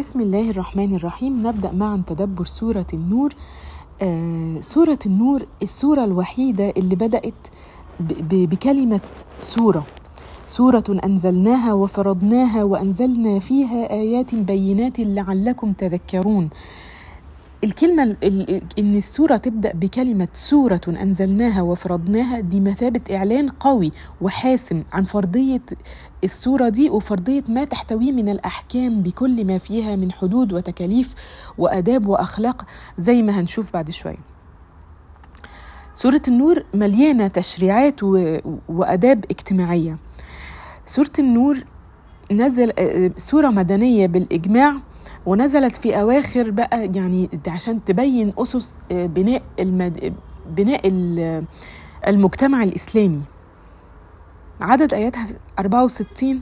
بسم الله الرحمن الرحيم. نبدأ معا تدبر سورة النور. آه سورة النور السورة الوحيدة اللي بدأت بكلمة سورة. سورة أنزلناها وفرضناها وأنزلنا فيها آيات بينات لعلكم تذكرون. الكلمة إن السورة تبدأ بكلمة سورة أنزلناها وفرضناها دي مثابة إعلان قوي وحاسم عن فرضية السورة دي وفرضية ما تحتويه من الأحكام بكل ما فيها من حدود وتكاليف وآداب وأخلاق زي ما هنشوف بعد شوية. سورة النور مليانة تشريعات وآداب اجتماعية. سورة النور نزل سورة مدنية بالإجماع ونزلت في أواخر بقى يعني عشان تبين أسس بناء المد... بناء المجتمع الإسلامي. عدد آياتها 64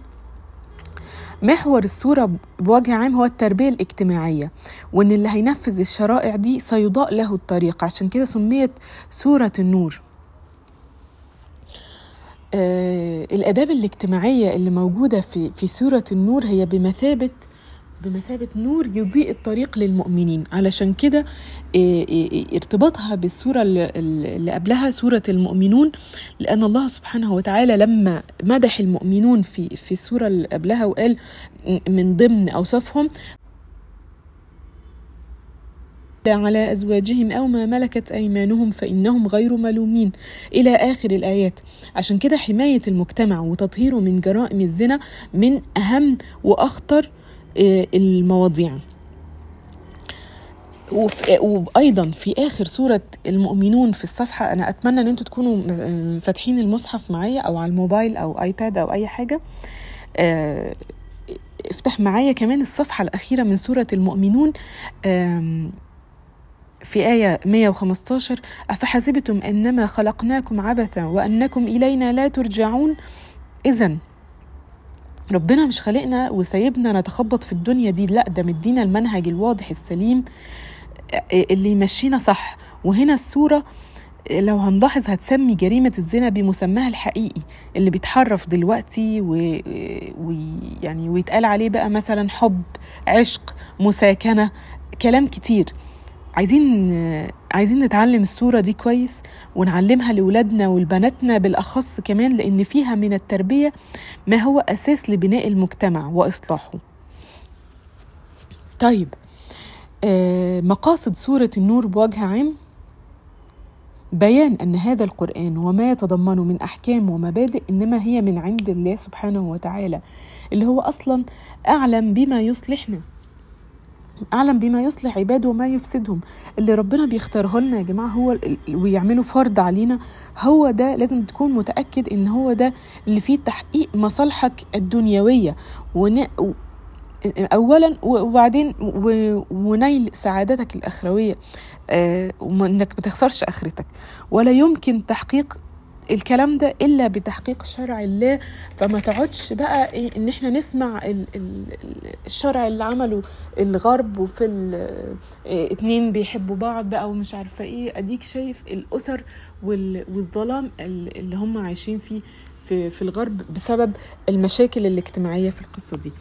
محور الصورة بوجه عام هو التربية الاجتماعية وإن اللي هينفذ الشرائع دي سيضاء له الطريق. عشان كده سميت سورة النور. آه الآداب الاجتماعية اللي موجودة في في سورة النور هي بمثابة بمثابة نور يضيء الطريق للمؤمنين. علشان كده ارتباطها بالسورة اللي قبلها سورة المؤمنون لأن الله سبحانه وتعالى لما مدح المؤمنون في في السورة اللي قبلها وقال من ضمن أوصافهم على أزواجهم أو ما ملكت أيمانهم فإنهم غير ملومين. إلى آخر الآيات. عشان كده حماية المجتمع وتطهيره من جرائم الزنا من أهم وأخطر المواضيع. وأيضا في آخر سورة المؤمنون في الصفحة أنا أتمنى إن أنتم تكونوا فاتحين المصحف معايا أو على الموبايل أو آيباد أو أي حاجة. افتح معايا كمان الصفحة الأخيرة من سورة المؤمنون في آية 115 أفحسبتم أنما خلقناكم عبثا وأنكم إلينا لا ترجعون؟ إذا ربنا مش خلقنا وسايبنا نتخبط في الدنيا دي لا ده مدينا المنهج الواضح السليم اللي يمشينا صح. وهنا السورة لو هنلاحظ هتسمي جريمة الزنا بمسماها الحقيقي اللي بيتحرف دلوقتي ويعني و... ويتقال عليه بقى مثلا حب عشق مساكنة كلام كتير. عايزين عايزين نتعلم الصورة دي كويس ونعلمها لولادنا ولبناتنا بالأخص كمان لأن فيها من التربية ما هو أساس لبناء المجتمع وإصلاحه. طيب آه مقاصد سورة النور بوجه عام. بيان أن هذا القرآن وما يتضمنه من أحكام ومبادئ إنما هي من عند الله سبحانه وتعالى اللي هو أصلا أعلم بما يصلحنا. أعلم بما يصلح عباده وما يفسدهم. اللي ربنا بيختاره لنا يا جماعة هو ويعمله فرض علينا هو ده لازم تكون متأكد إن هو ده اللي فيه تحقيق مصالحك الدنيوية. ون... أولا وبعدين ونيل سعادتك الأخروية. آه وإنك ما تخسرش آخرتك. ولا يمكن تحقيق الكلام ده إلا بتحقيق شرع الله فما تقعدش بقى إيه إن إحنا نسمع ال ال الشرع اللي عمله الغرب وفي إيه اتنين بيحبوا بعض بقى ومش عارفة إيه. أديك شايف الأسر والظلام اللي هم عايشين فيه في, في الغرب بسبب المشاكل الاجتماعية في القصة دي.